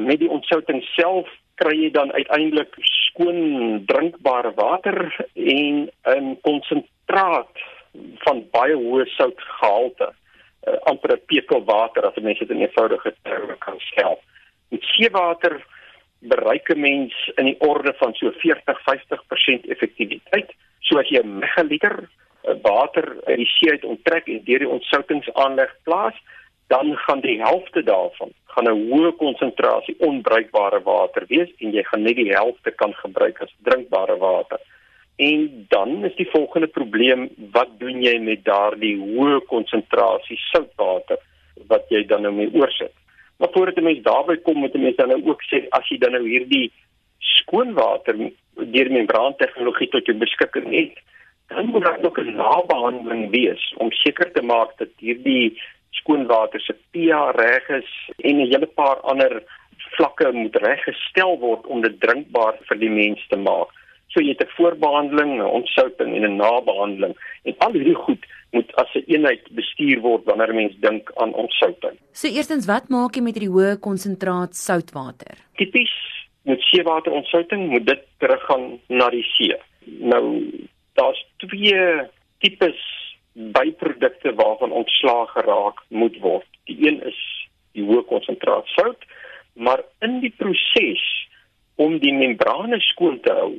Met die ontsouting self kry jy dan uiteindelik skoon drinkbare water en 'n konsentraat van baie hoë soutgehalte, uh, amper 'n pekel water as mense dit in eenvoudige terme kan stel. Met seewater bereik 'n mens in die orde van so 40-50% effektiwiteit. So as jy 'n megaliter eh, water uit die see uit onttrek en deur die ontsoutingsaanleg plaas, dan gaan die helfte daarvan gaan 'n hoë konsentrasie onbruikbare water wees en jy gaan net die helfte kan gebruik as drinkbare water. En dan is die volgende probleem, wat doen jy met daardie hoë konsentrasie soutwater wat jy dan nou mee oorsit? Maar voordat 'n mens daarby kom, moet 'n mens dan nou ook sê as jy dan nou hierdie skoon water deur membraantegnologie tot jou beskikking het, dan moet daar ook 'n nabehandeling wees om seker te maak dat hierdie skoon water se pH reg is en 'n hele paar ander vlakke moet reggestel word om dit drinkbaar vir die mens te maak. So jy het 'n voorbehandeling, 'n ontsouting en 'n nabehandeling en al hierdie goed moet as 'n eenheid bestuur word wanneer 'n mens dink aan ontsouting. So eerstens, wat maak jy met hierdie hoë konsentraat soutwater? Tipies met seewater ontsouting moet dit teruggaan na die see. Nou daar's twee tipes byprodukte waarvan ontslaag geraak moet word. Die een is die hoë konsentraat sout, maar in die proses om die membrane skoon te hou,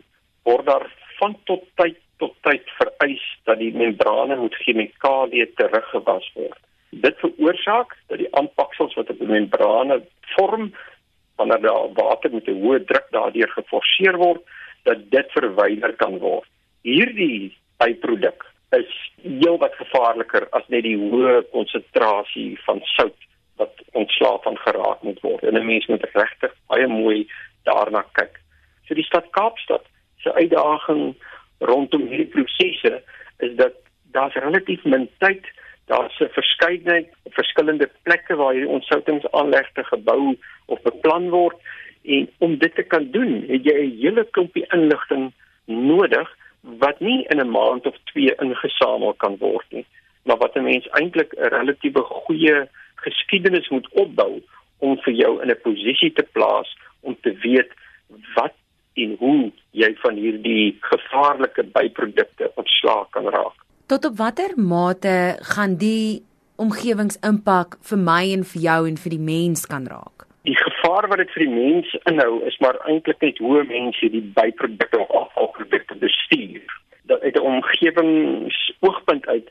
word daar van tot tyd tot tyd vereis dat die membrane moet chemikalieë teruggewas word. Dit veroorsaak dat die aanpaksels wat op die membrane vorm wanneer daar water met 'n hoë druk daardeur geforseer word, dat dit verwyder kan word. Hierdie byproduk is heelwat gevaarliker as net die hoë konsentrasie van sout wat ontslaaf van geraak moet word. En 'n mens moet regtig baie mooi daarna kyk. So die stad Kaapstad se uitdaging rondom hierdie prosesse is dat daar's relatief min tyd, daar's 'n verskeidenheid verskillende plekke waar hierdie ontsoutingsaanlegte gebou of beplan word en om dit te kan doen, het jy 'n hele klompie inligting nodig wat nie in 'n maand of twee ingesamel kan word nie, maar wat 'n mens eintlik 'n relatiewe goeie geskiedenis moet opbou om vir jou in 'n posisie te plaas om te weet wat en hoe jy van hierdie gevaarlike byprodukte ontslae kan raak. Tot op watter mate gaan die omgewingsimpak vir my en vir jou en vir die mens kan raak? Gevaar wat dit vir die mens inhou is maar eintlik net hoe mense die byprodukte of afvalprodukte bestuur. Dat uit 'n omgewingsoogpunt uit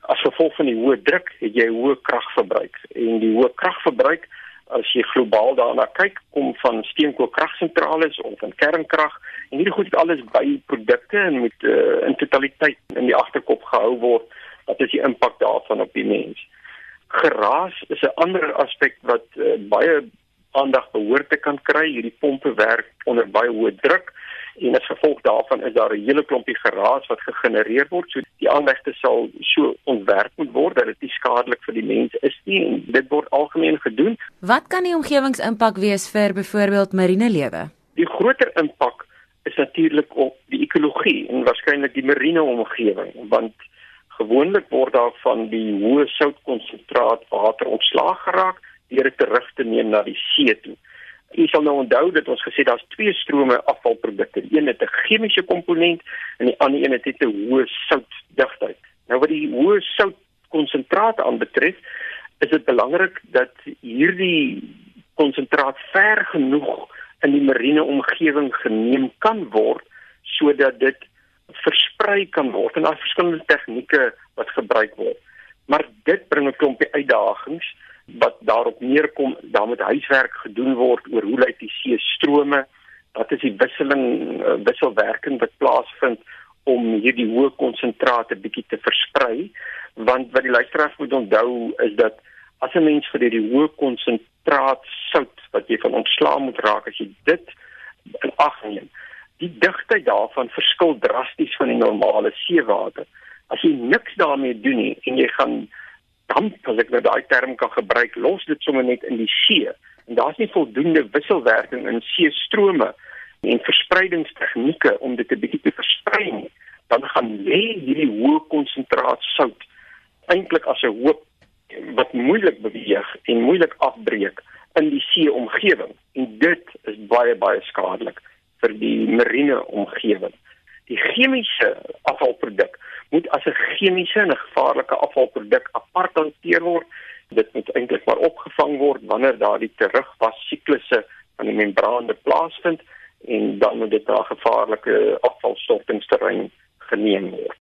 as gevolg van die hoë druk het jy hoë kragverbruik en die hoë kragverbruik as jy globaal daarna kyk, kom van steenkoolkragsentrale of van kernkrag en hierdie goed het alles by produkte en moet uh, in totaliteit in die agterkop gehou word wat is die impak daarvan op die mens. Geraas is 'n ander aspek wat uh, baie aandag behoort te kan kry. Hierdie pompe werk onder baie hoë druk en as gevolg daarvan is daar 'n hele klompie geraas wat gegenereer word. So die aanlegte sal so ontwerp moet word dat dit nie skadelik vir die mens is nie en dit word algemeen gedoen. Wat kan die omgewingsimpak wees vir byvoorbeeld marine lewe? Die groter impak is natuurlik op die ekologie en waarskynlik die marine omgewing want gewoonlik word daar van die hoë soutkonsentraat water ontslaag geraak deur terug te neem na die see toe. Jy sal nou onthou dat ons gesê daar's twee strome afvalprodukte. Die een het 'n chemiese komponent en die ander een het 'n hoë soutdigtheid. Nou wat die hoë soutkonsentraat aanbetref, is dit belangrik dat hierdie konsentraat ver genoeg in die marine omgewing geneem kan word sodat dit versprei kan word en daar verskillende tegnieke wat gebruik word. Maar dit bring 'n klompie uitdagings wat daarop neerkom, daar moet huiswerk gedoen word oor hoe lyk die see strome, wat is die wisseling uh, wisselwerking wat plaasvind om hierdie hoë konsentrate bietjie te versprei, want wat die luisteraars moet onthou is dat as 'n mens vir hierdie hoë konsentraat sout wat jy van ontslaa moet raak, as jy dit in ag neem, die digtheid daarvan verskil drasties van die normale seewater. As jy niks daarmee doen nie en jy gaan damp as ek nou daai term kan gebruik, los dit sommer net in die see. En daar's nie voldoende wisselwerking in see strome en verspreidingstegnieke om dit 'n bietjie te versprei nie. Dan gaan lê hierdie hoë konsentraat sout eintlik as 'n hoop wat moeilik beweeg en moeilik afbreek in die see omgewing en dit is baie baie skadelik vir die marine omgewing. Die chemiese afvalproduk moet as 'n chemiese en 'n gevaarlike afvalproduk apart hanteer word. Dit moet eintlik maar opgevang word wanneer daardie terugwas siklusse van die membraan plaasvind en dan moet dit na gevaarlike afvalstortingsterrein geneem word.